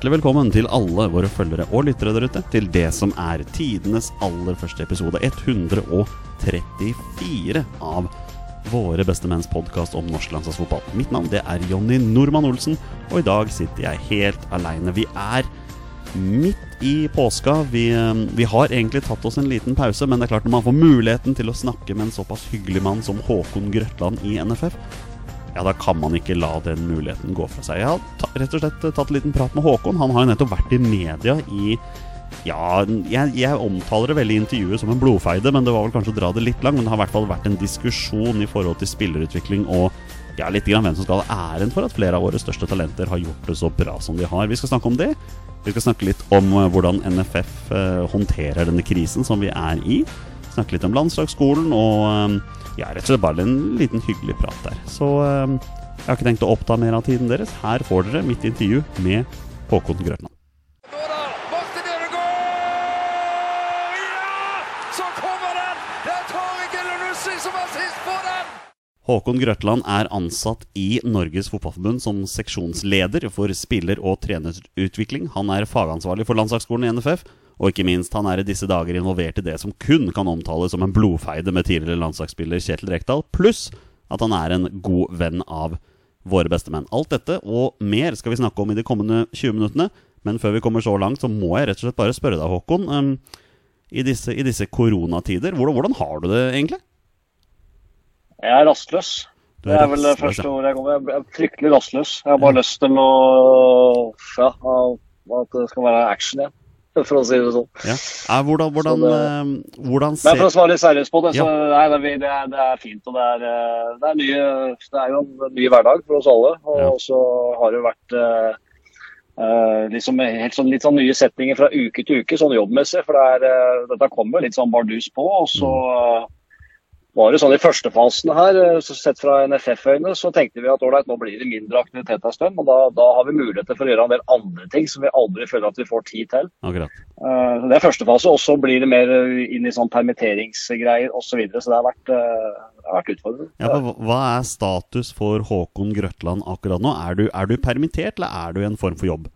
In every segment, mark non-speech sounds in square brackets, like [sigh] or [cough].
hjertelig velkommen til alle våre følgere og lyttere der ute til det som er tidenes aller første episode 134 av Våre bestemenns podkast om norsk landslagsfotball. Mitt navn det er Jonny Normann Olsen, og i dag sitter jeg helt aleine. Vi er midt i påska. Vi, eh, vi, har egentlig tatt oss en liten pause, men det er klart når man får muligheten til å snakke med en såpass hyggelig mann som Håkon Grøtland i NFF, ja, da kan man ikke la den muligheten gå fra seg. Jeg har rett og slett tatt en liten prat med Håkon. Han har jo nettopp vært i media i ja, jeg, jeg, omtaler det veldig i intervjuet som en blodfeide, men det var vel kanskje å dra det litt langt. Men det har i hvert fall vært en diskusjon i forhold til spillerutvikling og ja, litt grann hvem som skal ha æren for at flere av våre største talenter har gjort det så bra som de har. Vi skal snakke om det. Vi skal snakke litt om eh, hvordan NFF eh, håndterer denne krisen som vi er i. Snakke litt om landslagsskolen og eh, ja, rett og slett bare en liten hyggelig prat der. Så um, jeg har ikke tenkt å oppta mer av tiden deres. Her får dere mitt intervju med Håkon Grøtland. Håkon Grøtland er ansatt i Norges Fotballforbund som seksjonsleder for spiller- og trenerutvikling. Han er fagansvarlig for landslagsskolen i NFF og ikke minst, han er i disse dager involvert i det som kun kan omtales som en blodfeide med tidligere landslagsspiller Kjetil Rekdal, pluss at han er en god venn av våre bestemenn. Alt dette og mer skal vi snakke om i de kommende 20 minuttene. Men før vi kommer så langt, så må jeg rett og slett bare spørre deg, Håkon. Um, i, disse, I disse koronatider, hvordan, hvordan, har du det egentlig? Jeg er rastløs. Det er vel det første ordet jeg kommer Jeg er fryktelig rastløs. Jeg har bare ja. lyst til å Ja, at det skal være action igjen. for å si det sånn. Ja. Hvordan, hvordan, det, uh, hvordan ser... Men For å svare litt seriøst på det, så nei, det, er, det, er, fint. og det er, eh, det er, nye, det er jo en ny hverdag for oss alle. Og så har det vært uh, liksom helt sånn, litt sånn nye setninger fra uke til uke, sånn jobbmessig. For det er, dette kommer litt sånn bardus på. og så... Mm var det sånn I første fasen her, eh, sett fra NFF-øyne, så tenkte vi at ålreit, nå blir det mindre aktivitet en stund. og da, da, har vi muligheter for å gjøre en del andre ting som vi aldri føler at vi får tid til. Akkurat. Uh, det er første fase. Og så blir det mer inn i sånn permitteringsgreier osv. Så, videre, så det har vært, det har vært utfordrende. Ja, hva er status for Håkon Grøtland akkurat nå? Er du, er du permittert, eller er du i en form for jobb?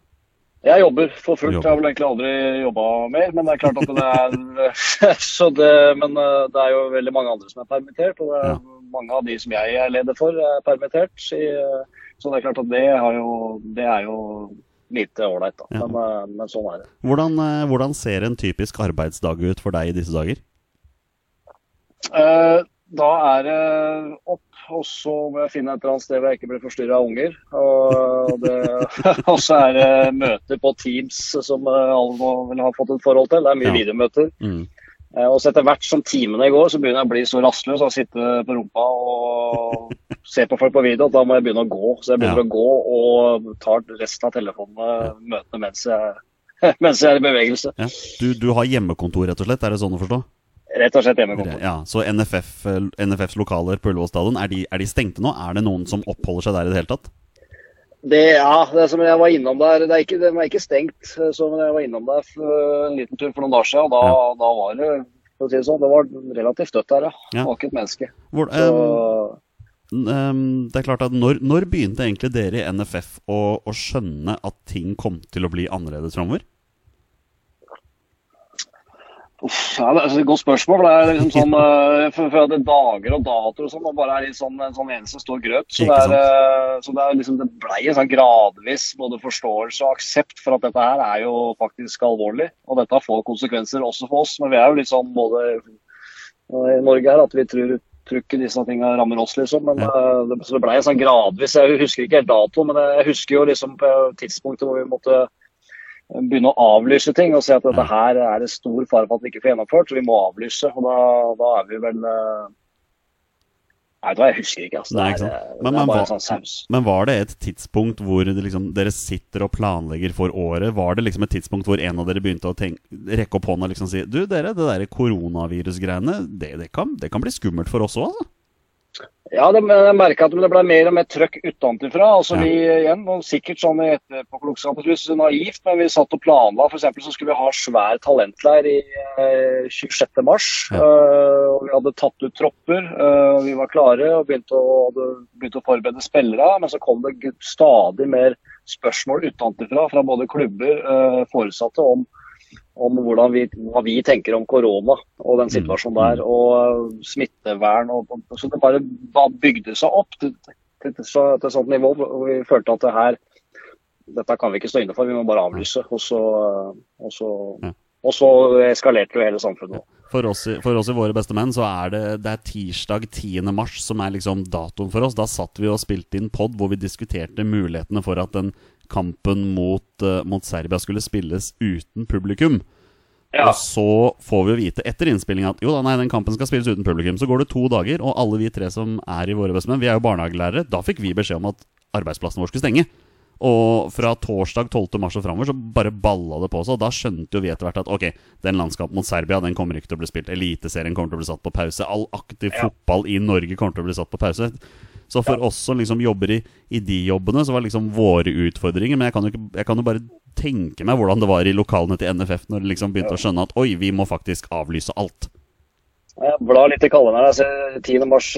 Jeg jobber for fullt. Jeg har vel egentlig aldri jobba mer. Men det er klart at det er [laughs] så det, Men eh, det er jo veldig mange andre som er permittert. Og ja. mange av de som jeg er leder for, er permittert. Så det er klart at det, jo, det er jo lite ålreit, da. Ja. Men, eh, men, sånn er det. Hvordan, eh, hvordan, ser en typisk arbeidsdag ut for deg i disse dager? da er det opp og så må jeg finne et eller annet sted hvor jeg ikke blir forstyrra av unger. Og, [laughs] og, så er det møter på Teams som alle må vel ha fått et forhold til. Det er mye ja. videomøter. Mm. Eh, og så etter hvert som timene går, så begynner jeg å bli så rastløs og sitte på rumpa og se på folk på video da må jeg begynne å gå. Så jeg begynner ja. å gå og tar resten av telefonene møtene mens jeg, [laughs] mens jeg er i bevegelse. Ja. Du, du har hjemmekontor, rett og slett? Er det sånn å forstå? Rett og slett hjemmekontor. Ja, så NFF, NFFs lokaler på Ullevål stadion, er, er, de stengte nå? Er det noen som oppholder seg der i det hele tatt? Det, ja, det som jeg var innom der, det er ikke, var ikke stengt. Så jeg var innom der en liten tur for noen dager siden. Da, ja. da var det for å si det sånn, det var relativt dødt der, ja. Det var ikke et menneske. Hvor, um, um, det er klart at når, når, begynte egentlig dere i NFF å, å skjønne at ting kom til å bli annerledes framover? Uff, ja, det er et godt spørsmål. Det er liksom sånn, uh, for, for det dager og datoer og sånn, og bare er litt sånn, en sånn eneste stor grøt. Så det, er, uh, så det, er liksom, det ble en sånn gradvis både forståelse og aksept for at dette her er jo faktisk alvorlig. Og dette får konsekvenser også for oss. Men vi er jo litt sånn både i Norge her at vi tror, tror ikke disse tingene rammer oss, liksom. Men, ja. det, så det ble en sånn gradvis. Jeg husker ikke helt dato, men jeg husker jo liksom på tidspunktet hvor vi måtte begynne å avlyse ting og si at dette her er det stor fare for at vi ikke får gjennomført, så vi må avlyse. og Da, da er vi vel eh, Nei, da, jeg husker ikke. Altså. Nei, ikke er, men, men, var, sånn men, var det et tidspunkt hvor liksom, dere sitter og planlegger for året? Var det liksom et tidspunkt hvor en av dere begynte å tenke, rekke opp hånda og liksom si Du, dere, det der koronavirusgreiene, det, det, kan, det kan bli skummelt for oss òg, altså? Ja, det, jeg merka at det ble mer og mer trøkk utenfra. Altså, vi, igjen, sikkert sånn etterpåklokskapens naivt, men vi satt og planla. For så skulle vi ha svær talentleir i eh, 26.3. Ja. Uh, og vi hadde tatt ut tropper. Uh, vi var klare og begynte å, hadde begynt å forberede spillere. Men så kom det stadig mer spørsmål utenfra fra både klubber, uh, foresatte, om, om vi, hva vi tenker om korona og den mm. situasjonen der. Og smittevern. Og, så det bare, bygde seg opp til, til, til, til et sånt nivå hvor vi følte at det her dette kan vi ikke stå inne for, vi må bare avlyse. Og så, og så, og så eskalerte jo hele samfunnet. For oss, for oss, i Våre beste menn så er det, det er tirsdag 10. mars som er liksom datoen for oss. Da satt vi og spilte inn pod hvor vi diskuterte mulighetene for at den kampen mot, uh, mot Serbia skulle spilles uten publikum. Ja. Og så får vi jo vite etter innspillinga at jo da, nei, den kampen skal spilles uten publikum. Så går det to dager, og alle vi tre som er i Våre bestemenn, vi er jo barnehagelærere, da fikk vi beskjed om at arbeidsplassen vår skulle stenge. Og fra torsdag 12. mars og framover så bare balla det på seg. Og da skjønte jo vi etter hvert at ok, den landskampen mot Serbia den kommer ikke til å bli spilt. Eliteserien kommer til å bli satt på pause. All aktiv ja. fotball i Norge kommer til å bli satt på pause. Så for ja. oss som liksom jobber i, i, de jobbene, så var det liksom våre utfordringer Men jeg kan, jo ikke, jeg kan jo bare tenke meg hvordan det var i lokalene til NFF når de liksom begynte ja. å skjønne at oi, vi må faktisk avlyse alt. Jeg blar litt i kalenderen. Jeg ser 10. mars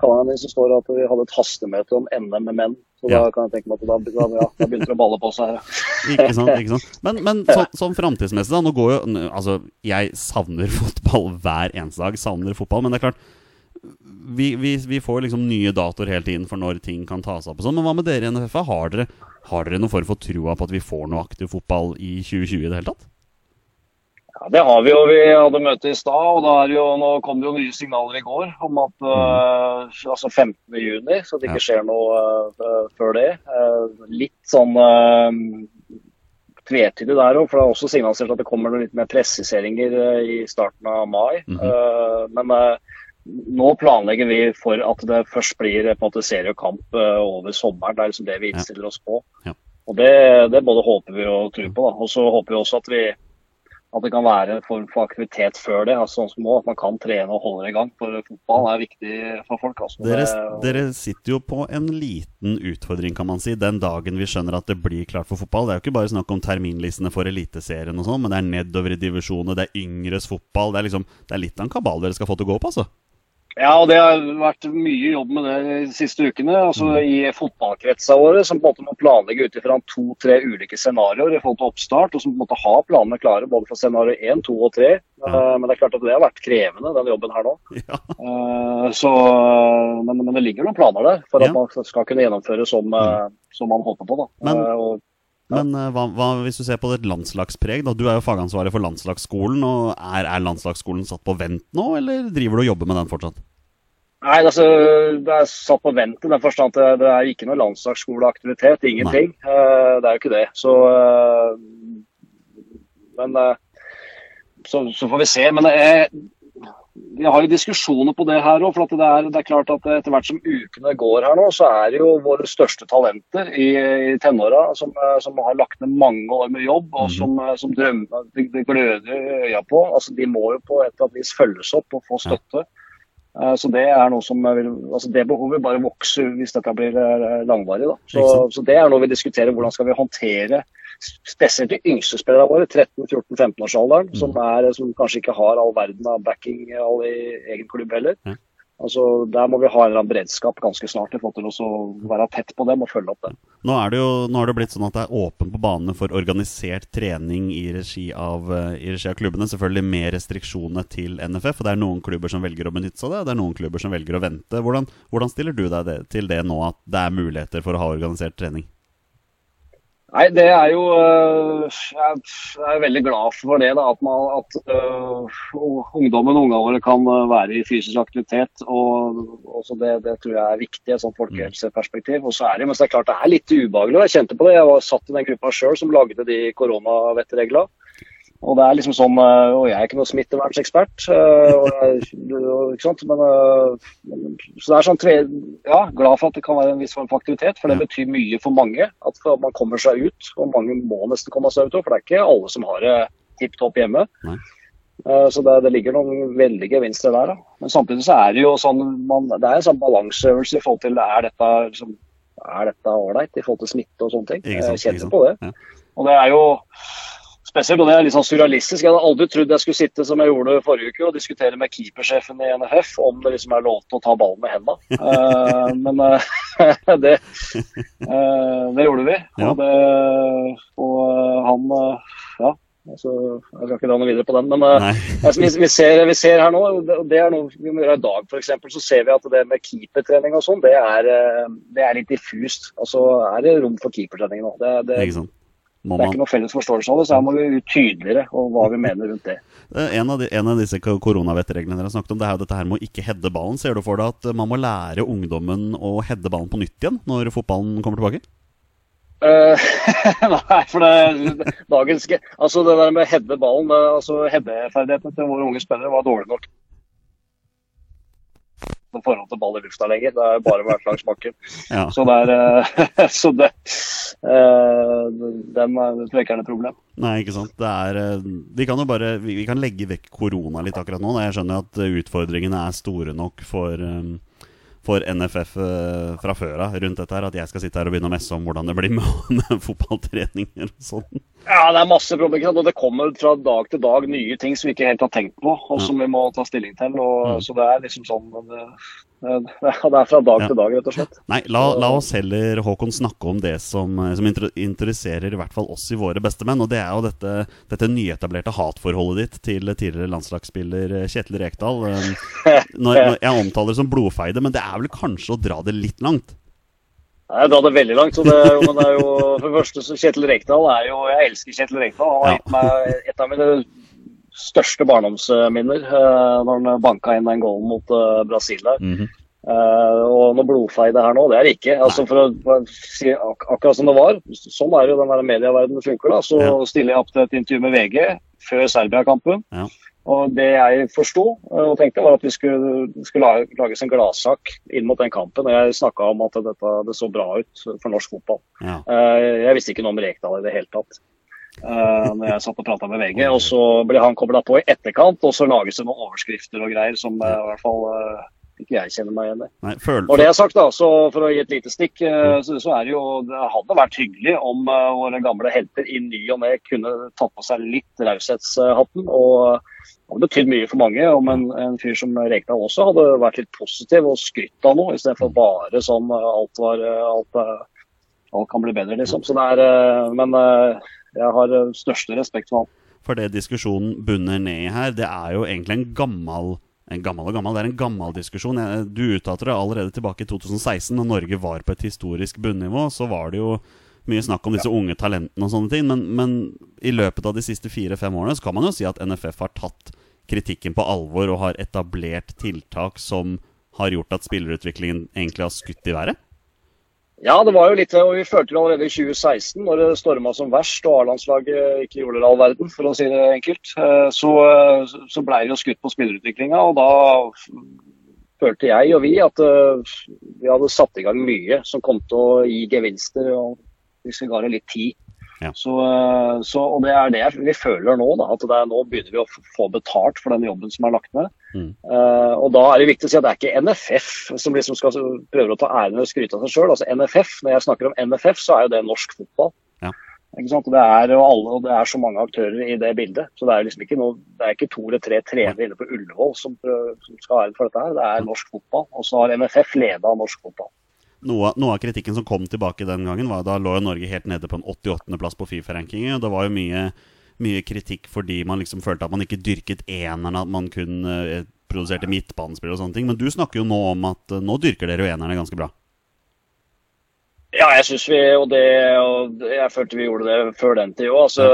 kalenderen så står det at vi hadde et hastemøte om NM med menn. Så ja. da kan jeg tenke meg at da, da, da begynte det å balle på seg [laughs] ikke sant, ikke sant. Men, men så, sånn framtidsmessig, da. Nå går jo Altså, jeg savner fotball hver eneste dag. Savner fotball. Men det er klart vi, vi, vi får liksom nye datoer hele tiden for når ting kan tas opp. og sånn, Men hva med dere i NFF? Har dere, har dere noen form for trua på at vi får noe aktiv fotball i 2020 i det hele tatt? Ja, Det har vi jo. Vi hadde møte i stad, og da jo, nå kom det jo nye signaler i går om at uh, altså 15.6, så det ikke skjer noe uh, før det. Uh, litt sånn tvetydig der òg, for det er også signalisert at det kommer litt mer presiseringer i starten av mai. Mm -hmm. men nå planlegger vi for at det først blir på en måte seriekamp over sommeren. Det er liksom det vi innstiller oss på. Ja. Og det, det, både håper vi og tror på. Og så håper vi også at vi at det kan være en form for aktivitet før det. altså sånn som nå, At man kan trene og holde i gang. For fotball er viktig for folk. Altså. Dere, dere, sitter jo på en liten utfordring, kan man si, den dagen vi skjønner at det blir klart for fotball. Det er jo ikke bare snakk om terminlistene for Eliteserien og sånn, men det er nedover i divisjonene, det er yngres fotball. Det er, liksom, det er litt av en kabal dere skal få til å gå opp, altså. Ja, og det har vært mye jobb med det de siste ukene. altså mm. I fotballkretsene våre som på en måte må planlegge ut ifra to-tre ulike scenarioer i forhold til oppstart. Og som på en måte har planene klare både for scenario 1, 2 og 3. Ja. Uh, men det er klart at det har vært krevende, den jobben her nå. [laughs] Ja. Uh, så, men, men, det ligger noen planer der for at ja. man skal kunne gjennomføre som, uh, som man håper på. da. Men, og, men hva, hva, hvis du ser på et landslagspreg? da, Du er jo fagansvarlig for landslagsskolen. og Er, er landslagsskolen satt på vent nå, eller driver du og jobber med den fortsatt? Nei, altså, Det er satt på vent i den forstand at det er ikke noe landslagsskoleaktivitet. Ingenting. Uh, det er jo ikke det. Så, uh, men uh, så, så, får vi se. Men jeg, vi har jo diskusjoner på det her òg. For det er, det, er, klart at etter hvert som ukene går her nå, så er det jo våre største talenter i, i tenåra som, som, har lagt ned mange år med jobb, og mhm. som, som drømmer, det, de gløder i øya på. Altså, de må jo på et eller annet vis følges opp og få støtte. Eh, så Det er noe som vil, altså det behovet bare vokser hvis dette blir langvarig. langvarig. Så, så, Det er noe vi diskuterer. Hvordan skal vi håndtere spesielt de yngste spillerne våre, 13-14-15-årsalderen, mm. som, som, kanskje ikke har all verden av backing all i egen klubb heller. Mm. Altså, Der må vi ha en eller annen beredskap ganske snart forhold til å være tett på dem og følge opp dem. Nå er det jo nå har det blitt sånn at det er åpen på banene for organisert trening i regi, av, eh, i regi av klubbene. Selvfølgelig med restriksjonene til NFF. og Det er noen klubber som velger å benytte seg av det, det er noen klubber som velger å vente. Hvordan, hvordan stiller du deg til det nå, at det er muligheter for å ha organisert trening? Nei, det er jo øh, Jeg er veldig glad for det. Da, at, man, at uh, ungdommen og ungene våre kan øh, være i fysisk aktivitet. og, og det, det, tror jeg er viktig i et sånt folkehelseperspektiv. Og så er det, men det er klart det er litt ubehagelig. Jeg kjente på det. Jeg var satt i den gruppa sjøl som lagde de koronavettreglene. Og det er liksom sånn, øh, og Jeg er ikke noen smittevernsekspert, ikke sant? Men, så det er sånn tre, ja, glad for at det kan være en viss form for aktivitet. For det betyr mye for mange at man kommer seg ut. Og mange må nesten komme seg ut òg, for det er ikke alle som har det tipp topp hjemme. Nei. Så det, det, ligger noen veldige gevinster der. Da. Men samtidig så er det jo sånn man, det er en sånn balanseøvelse i forhold til er dette liksom, er dette ålreit i forhold til smitte og sånne ting. Jeg kjenner på det. Ja. Og det er jo Spesielt, og det er litt sånn surrealistisk. Jeg hadde aldri trodd jeg skulle sitte som jeg gjorde forrige uke og diskutere med keepersjefen i NFF om det liksom er lov til å ta ballen med hendene. Uh, men, uh, [laughs] det, uh, det, gjorde vi. Ja. Og, det, og han Ja, Altså, jeg skal ikke dra noe videre på den, men [laughs] altså, vi, vi, ser, vi, ser, her nå, og det er noe vi må gjøre i dag f.eks., så ser vi at det med keepertrening og sånn, det, det, er litt diffust. Altså, er det rom for keepertrening nå? Det, det, det, er ikke noe felles forståelse av det, så her må vi ut tydeligere om hva vi mener rundt det. [laughs] En av, de, en av disse koronavettreglene dere har snakket om, det er jo dette her med å ikke heade ballen. Ser du for deg at man må lære ungdommen å heade ballen på nytt igjen når fotballen kommer tilbake? Uh, [laughs] nei, for det, dagens Altså det der med å heade ballen altså Headeferdighetene til våre unge spillere var dårlig nok i forhold til ball i lufta lenger. Det er bare hver slags bakken. [laughs] Ja. Så det er uh, [laughs] Så det uh, Den er noe problem. Nei, ikke sant. Det er Vi kan jo bare Vi kan legge vekk korona litt akkurat nå. Jeg skjønner at utfordringene er store nok for for NFF uh, fra før av rundt dette her. At jeg skal sitte her og begynne å messe om hvordan det blir med [laughs] fotballtreninger og sånn. Ja, det er masse problemer. Og det kommer fra dag til dag nye ting som vi ikke helt har tenkt på, og som vi må ta stilling til. Og, mm. Så det er liksom sånn det, [laughs] det er fra dag ja. til dag, rett og slett. Nei, la, la, oss heller Håkon, snakke om det som, som interesserer i hvert fall oss i våre bestemenn. Og det er jo dette, dette nyetablerte hatforholdet ditt til tidligere landslagsspiller Kjetil Rekdal. [laughs] Når, når jeg omtaler det som blodfeide, men det er vel kanskje å dra det litt langt? Jeg drar det veldig langt. så det, men det er jo, for det første, så Kjetil Rekdal er jo Jeg elsker Kjetil Rekdal. Han har gitt meg et av mine største barndomsminner uh, når han banka inn den goalen mot uh, Brasil der. Mm -hmm. uh, og noe blodfeide her nå, det er det ikke. Altså, for å si ak akkurat som det var, sånn er jo den der medieverdenen funker. da, Så ja. stiller jeg opp til et intervju med VG før Serbia-kampen. Ja. Og det jeg forsto og tenkte, var at vi skulle, skulle lages en gladsak inn mot den kampen. Og jeg snakka om at dette, det så bra ut for norsk fotball. Ja. Jeg visste ikke noe om Rekdal i det hele tatt uh, når jeg satt og prata med VG. Og så ble han kobla på i etterkant, og så lages det noen overskrifter og greier som uh, i hvert fall uh, ikke jeg kjenner meg igjen i. Når det er sagt, da, så for å gi et lite stikk, så, så, er det jo Det hadde vært hyggelig om våre gamle helter i ny og ne kunne tatt på seg litt raushetshatten. Og det hadde betydd mye for mange om en, en fyr som Rekdal også hadde vært litt positiv og skrytt av noe, istedenfor bare sånn alt var alt, alt kan bli bedre, liksom. Så det er, men jeg har eh, største respekt for han. For det diskusjonen bunner ned i her, det er jo egentlig en gammel en gammel og gammel, Det er en gammel diskusjon. Du uttalte det allerede tilbake i 2016, når Norge var på et historisk bunnivå. Så var det jo mye snakk om disse ja. unge talentene og sånne ting. Men, men i løpet av de siste fire-fem årene så kan man jo si at NFF har tatt kritikken på alvor og har etablert tiltak som har gjort at spillerutviklingen egentlig har skutt i været? Ja, det var jo litt, og vi følte det allerede i 2016, når det storma som verst og A-landslaget ikke gjorde det all verden, for å si det enkelt. Eh, så, så ble det jo skutt på spillerutviklinga, og da følte jeg og vi at eh, vi hadde satt i gang mye som kom til å gi gevinster, og hvis vi ga det litt tid. Ja. Så, så, og det er det vi føler nå, da, at er, nå begynner vi å få betalt for den jobben som er lagt ned. Mm. Uh, og da er det viktig å si at det er ikke NFF som liksom skal prøve å ta æren og skryte av seg sjøl. Altså NFF, når jeg snakker om NFF, så er jo det norsk fotball. Ja. Det, er, og alle, og det er så mange aktører i det bildet. Så det er liksom ikke noe, det er ikke to eller tre trenere inne på Ullevål som, som skal ha æren for dette her. Det er norsk fotball. Og så har NFF leda norsk fotball. Noe, noe, av kritikken som kom tilbake den gangen, var da lå Norge helt nede på en 88.-plass på Fifa-rankingen. Det var jo mye, mye, kritikk fordi man liksom følte at man ikke dyrket enerne, at man kun eh, produserte midtbanespill og sånne ting. Men du snakker jo nå om at eh, nå dyrker dere jo enerne ganske bra. Ja, jeg syns vi og det, og jeg følte vi gjorde det før den tid òg. Altså,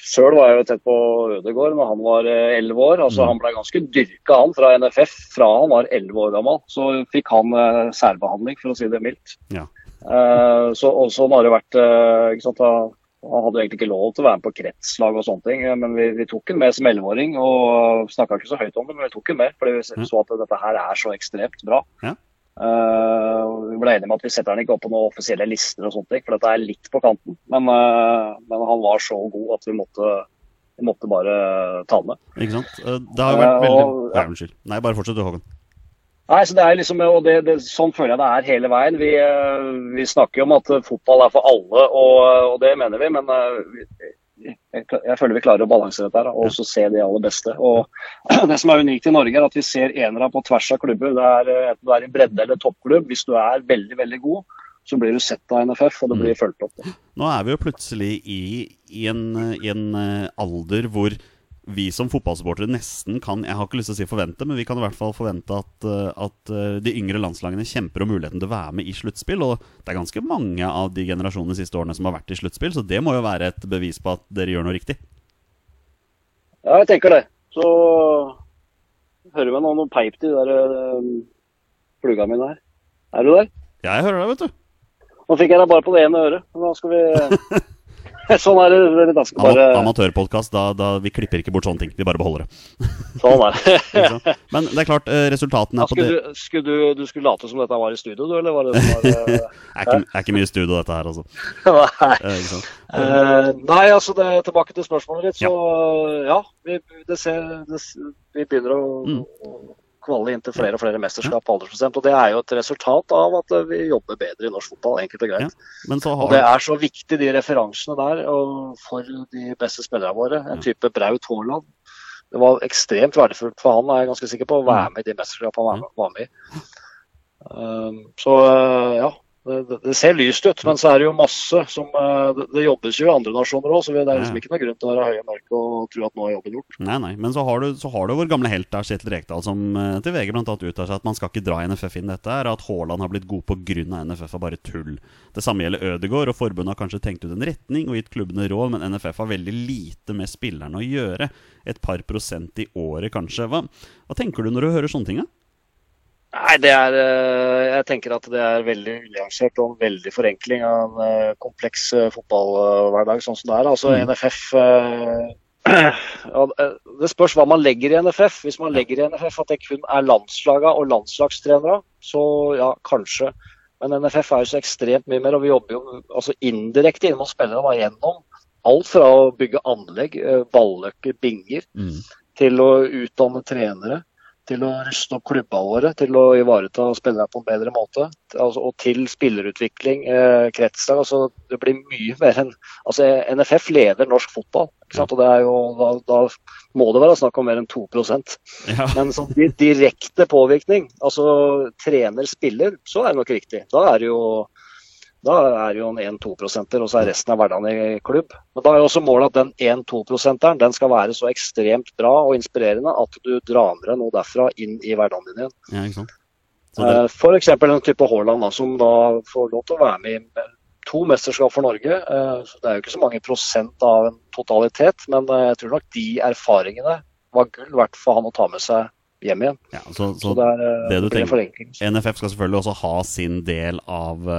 Sjøl var jeg jo tett på Ødegård når han var eh, elleve år. Altså, mm. Han ble ganske dyrka han fra NFF fra han var elleve år gammel. Så fikk han uh, særbehandling, for å si det mildt. Ja. Uh, så, og sånn har det vært. Uh, ikke sant, da, han hadde egentlig ikke lov til å være med på kretslag og sånne ting, men vi, vi tok den med som elleveåring. Og snakka ikke så høyt om det, men vi tok den med fordi vi så at dette her er så ekstremt bra. Ja. Uh, vi ble enige om at vi setter han ikke opp på noen offisielle lister, og sånt, for dette er litt på kanten. Men, uh, men, han var så god at vi måtte, vi måtte bare ta han med. Ikke sant. Uh, det har vært veldig og, ja. Unnskyld. Nei, bare fortsett du, Håkon. Nei, så det er liksom, og det, det, Sånn føler jeg det er hele veien. Vi, vi snakker om at fotball er for alle, og, og det mener vi. Men jeg, jeg, føler vi klarer å balansere dette og så se de aller beste. Og [clears throat] Det som er unikt i Norge, er at vi ser enere på tvers av klubber. Det er, enten du er i bredde eller toppklubb. Hvis du er veldig, veldig god, så blir du sett av NFF, og det blir fulgt opp. Nå er vi jo plutselig i, i, en, i en alder hvor vi som fotballsupportere nesten kan Jeg har ikke lyst til å si forvente, men vi kan i hvert fall forvente at, eh, at eh, de yngre landslagene kjemper om muligheten til å være med i sluttspill. Og det er ganske mange av de generasjonene de siste årene som har vært i sluttspill, så det må jo være et bevis på at dere gjør noe riktig. Ja, jeg tenker det. Så hører vi noen peip til de der um, plugga mine her. Er du der? Ja, jeg hører deg, vet du. Nå fikk jeg deg bare på det ene øret. Da skal vi [laughs] [laughs] sånn er det. det skal bare... Amatørpodkast, da, da, vi klipper ikke bort sånne ting. Vi bare beholder det. [laughs] sånn er det. [laughs] Men det er klart, eh, resultatene er på det du, skulle du, du, skulle late som dette var i studio, du, eller var det var, er, ikke, er ikke mye studio, dette her, altså. nei. Uh, nei, altså, det, tilbake til spørsmålet ditt. Så ja, ja vi, det ser, det, vi begynner å mm kvalle inn til flere og flere mesterskap på aldersbestemt. Og det er jo et resultat av at vi jobber bedre i norsk fotball, enkelt og greit. Ja, har... Og det er så viktig, de referansene der, for de beste spillerne våre. En type Braut Haaland. Det var ekstremt verdifullt for han, er jeg ganske sikker på, å være med i de mesterskapene han var med i. Um, så ja, det, det, ser lyst ut, men så er det jo masse som eh, Det, det jobbes jo i andre nasjoner òg, så det er liksom ikke noe grunn til å være høy og mørk og tro at nå er jobben gjort. Nei, nei, men så har du, så har du vår gamle helt der, Kjetil Rekdal, som eh, til VG annet uttaler seg at man skal ikke dra NFF inn dette, her, at Haaland har blitt god pga. NFF er bare tull. Det samme gjelder Ødegaard, og forbundet har kanskje tenkt ut en retning og gitt klubbene råd, men NFF har veldig lite med spillerne å gjøre. Et par prosent i året, kanskje. Hva, hva tenker du når du hører sånne ting? Da? Nei, det er eh, Jeg tenker at det er veldig unyansert og en veldig forenkling av en eh, kompleks eh, fotballhverdag sånn som det er. Altså mm. NFF [clears throat] Det spørs hva man legger i NFF. Hvis man legger i NFF at det kun er landslaga og landslagstrenere, så ja, kanskje. Men NFF er jo så ekstremt mye mer, og vi jobber jo altså indirekte inn mot spillere var gjennom alt fra å bygge anlegg, balløkker, binger, mm. til å utdanne trenere til å ruste opp klubba våre, til å ivareta spillerne på en bedre måte. Altså, og til spillerutvikling, eh, kretslag. Altså, det blir mye mer enn altså, NFF leder norsk fotball. Og det er jo, da, da, må det være snakk om mer enn 2 ja. [laughs] Men sånn direkte påvirkning, altså trener-spiller, så er det nok riktig. Da er det jo da er det jo en 1-2-prosenter, og så er resten av hverdagen i klubb. Men da er jo også målet at den 1-2-prosenteren den skal være så ekstremt bra og inspirerende at du drar med deg noe derfra inn i hverdagen din igjen. Ja, ikke sant? Det... F.eks. en type Haaland som da får lov til å være med i to mesterskap for Norge. Eh, det er jo ikke så mange prosent av en totalitet, men eh, jeg tror nok de erfaringene var gull verdt for han å ta med seg hjem igjen. Ja, så, så, så det, er, det, du tenker, NFF skal selvfølgelig også ha sin del av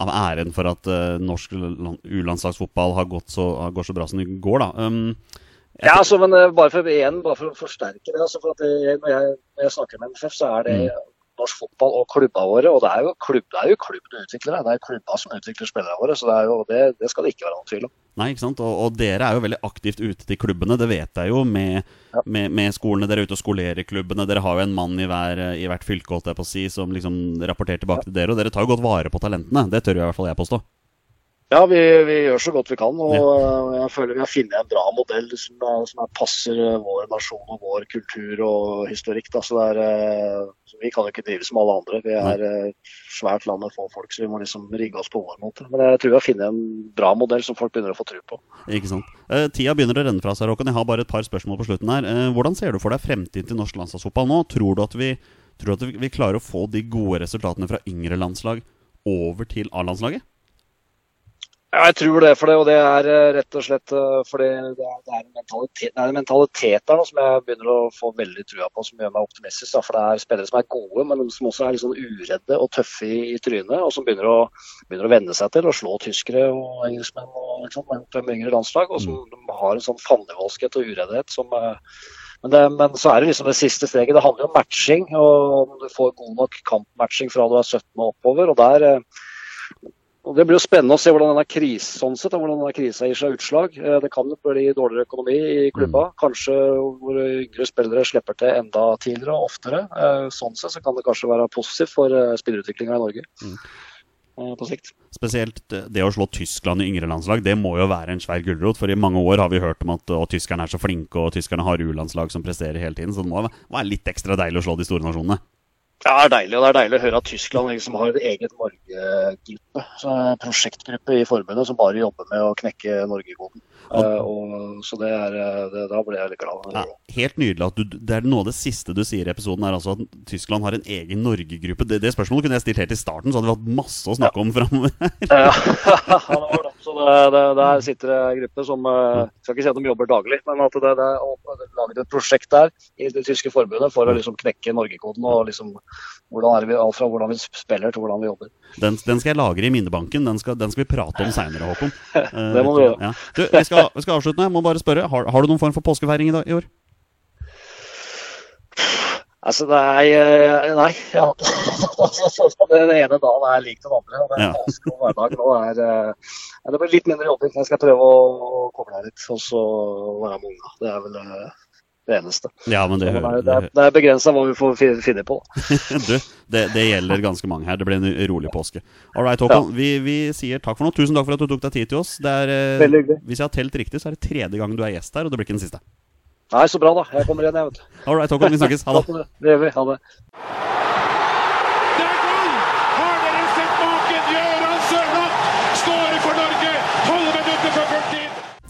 av æren for at uh, norsk U-landslagsfotball har gått så, går så bra som det går, da. Um, ja, altså, men uh, bare, for, igjen, bare for å forsterke det. Altså, for det, når, jeg, når, jeg, snakker med NFF, så er det mm norsk fotball og klubba våre. Og det er jo, klubb, det er jo klubben utvikler det. Det er klubba som utvikler spillerne våre. Så det, jo, det, det, skal det ikke være noen tvil om. Nei, ikke sant. Og, og, dere er jo veldig aktivt ute til klubbene, det vet jeg jo. Med, ja. med, med skolene. Dere er ute og skolerer klubbene. Dere har jo en mann i, hver, i hvert fylke holdt jeg på å si, som liksom rapporterer tilbake ja. til dere. Og dere tar jo godt vare på talentene. Det tør jo i hvert fall jeg påstå. Ja, vi, vi, gjør så godt vi kan. og ja. Jeg føler vi har funnet en bra modell som, som passer eh, vår nasjon og vår kultur og historikk. Da. Så er, så vi kan jo ikke drive som alle andre. Vi er et svært land med få folk, så vi må liksom rigge oss på vår måte. Men jeg tror vi har funnet en bra modell som folk begynner å få tro på. Ikke sant. Eh, tida begynner å renne fra seg, Håkon. Jeg har bare et par spørsmål på slutten her. Eh, hvordan ser du for deg fremtiden til norsk landslagsfotball nå? Tror du at vi, tror du at vi klarer å få de gode resultatene fra yngre landslag over til A-landslaget? Ja, jeg tror det. For det, og det er eh, rett og slett eh, fordi det er, det er, en, mentalitet, det er en mentalitet der nå som jeg begynner å få veldig trua på, som gjør meg optimistisk. Da. For det er spillere som er gode, men som også er litt sånn uredde og tøffe i, i trynet. Og som begynner å, begynner å, venne seg til å slå tyskere og engelskmenn og liksom, yngre landslag. Og som mm. har en sånn fandenivoldskhet og ureddhet som eh, men, det, men, så er det liksom det siste steget. Det handler om matching. og Om du får god nok kampmatching fra du er 17 og oppover. og der og Det blir jo spennende å se hvordan denne krisen, sånn sett, hvordan denne krisa gir seg utslag. Eh, det kan jo bli dårligere økonomi i klubba. Mm. Kanskje hvor yngre spillere slipper til enda tidligere og oftere. Eh, sånn sett så kan det kanskje være positivt for eh, spillerutviklinga i Norge. Mm. på sikt. Spesielt det å slå Tyskland i yngre landslag, det må jo være en svær gulrot. For i mange år har vi hørt om at å, tyskerne er så flinke, og tyskerne har U-landslag som presterer hele tiden. Så det må være litt ekstra deilig å slå de store nasjonene. Ja, det er deilig. Og det er deilig å høre at Tyskland liksom har en egen Norge-gruppe. Prosjektgruppe i forbundet som bare jobber med å knekke Norgekoden. Uh, så det er, eh, det, da ble jeg litt glad. Ja, helt nydelig. at du, det er Noe av det siste du sier i episoden, er altså at Tyskland har en egen Norge-gruppe. Det, det, spørsmålet kunne jeg stilt helt i starten, så hadde vi hatt masse å snakke ja. om framover. [laughs] ja, det var det. Så det, der sitter det grupper som uh, Skal ikke si at de jobber daglig, men at det, det er laget et prosjekt der i det tyske forbundet for å liksom knekke Norgekoden. og liksom hvordan er vi, Alt fra hvordan vi spiller til hvordan vi jobber. Den, den skal jeg lagre i minnebanken. Den skal, den skal vi prate om seinere, Håkon. [laughs] det må du gjøre. Ja. Du, vi skal vi skal avslutte. Jeg må bare spørre, har, har, du noen form for påskefeiring i, dag, i år? Altså, nei, er [laughs] nei ja. Den ene dagen er lik den andre. og Det er ja. vanskelig hverdag nå er er Det blir litt mindre jobbing. Jeg skal prøve å koble litt og så være med unga. Det er vel eh, det eneste. Ja, men det, det, det, er, det er begrensa hva vi får finne på. [laughs] du, det, det, gjelder ganske mange her. Det blir en rolig påske. All right, Håkon. Ja. Vi, vi, sier takk for nå. Tusen takk for at du tok deg tid til oss. Er, Hvis jeg har telt riktig, så er det tredje gang du er gjest her, og det blir ikke den siste. Nei, så bra, da. Jeg kommer igjen, jeg, vet du. All right, Håkon. Vi snakkes. Ha [laughs] det. Det gjør vi. Ha det.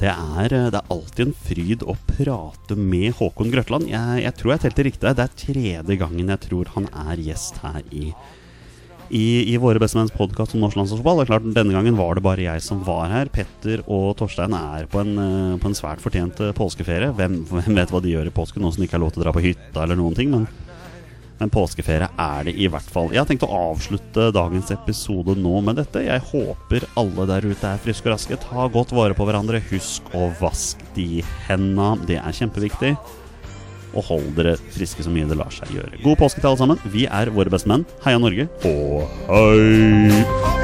Det er, det er, alltid en fryd å prate med Håkon Grøtland. Jeg, jeg tror jeg telte riktig. Det er tredje gangen jeg tror han er gjest her i, i, i Våre bestemenns podkast om norsk landslagsfotball. Denne gangen var det bare jeg som var her. Petter og Torstein er på en, på en svært fortjent påskeferie. Hvem, hvem, vet hva de gjør i påsken, nå som ikke har lov til å dra på hytta eller noen ting. Men men påskeferie er det i hvert fall. Jeg har tenkt å avslutte dagens episode nå med dette. Jeg håper alle der ute er friske og raske. Ta godt vare på hverandre. Husk å vaske de henda. Det er kjempeviktig. Og hold dere friske så mye det lar seg gjøre. God påske til alle sammen. Vi er våre beste menn. Heia Norge, og hei!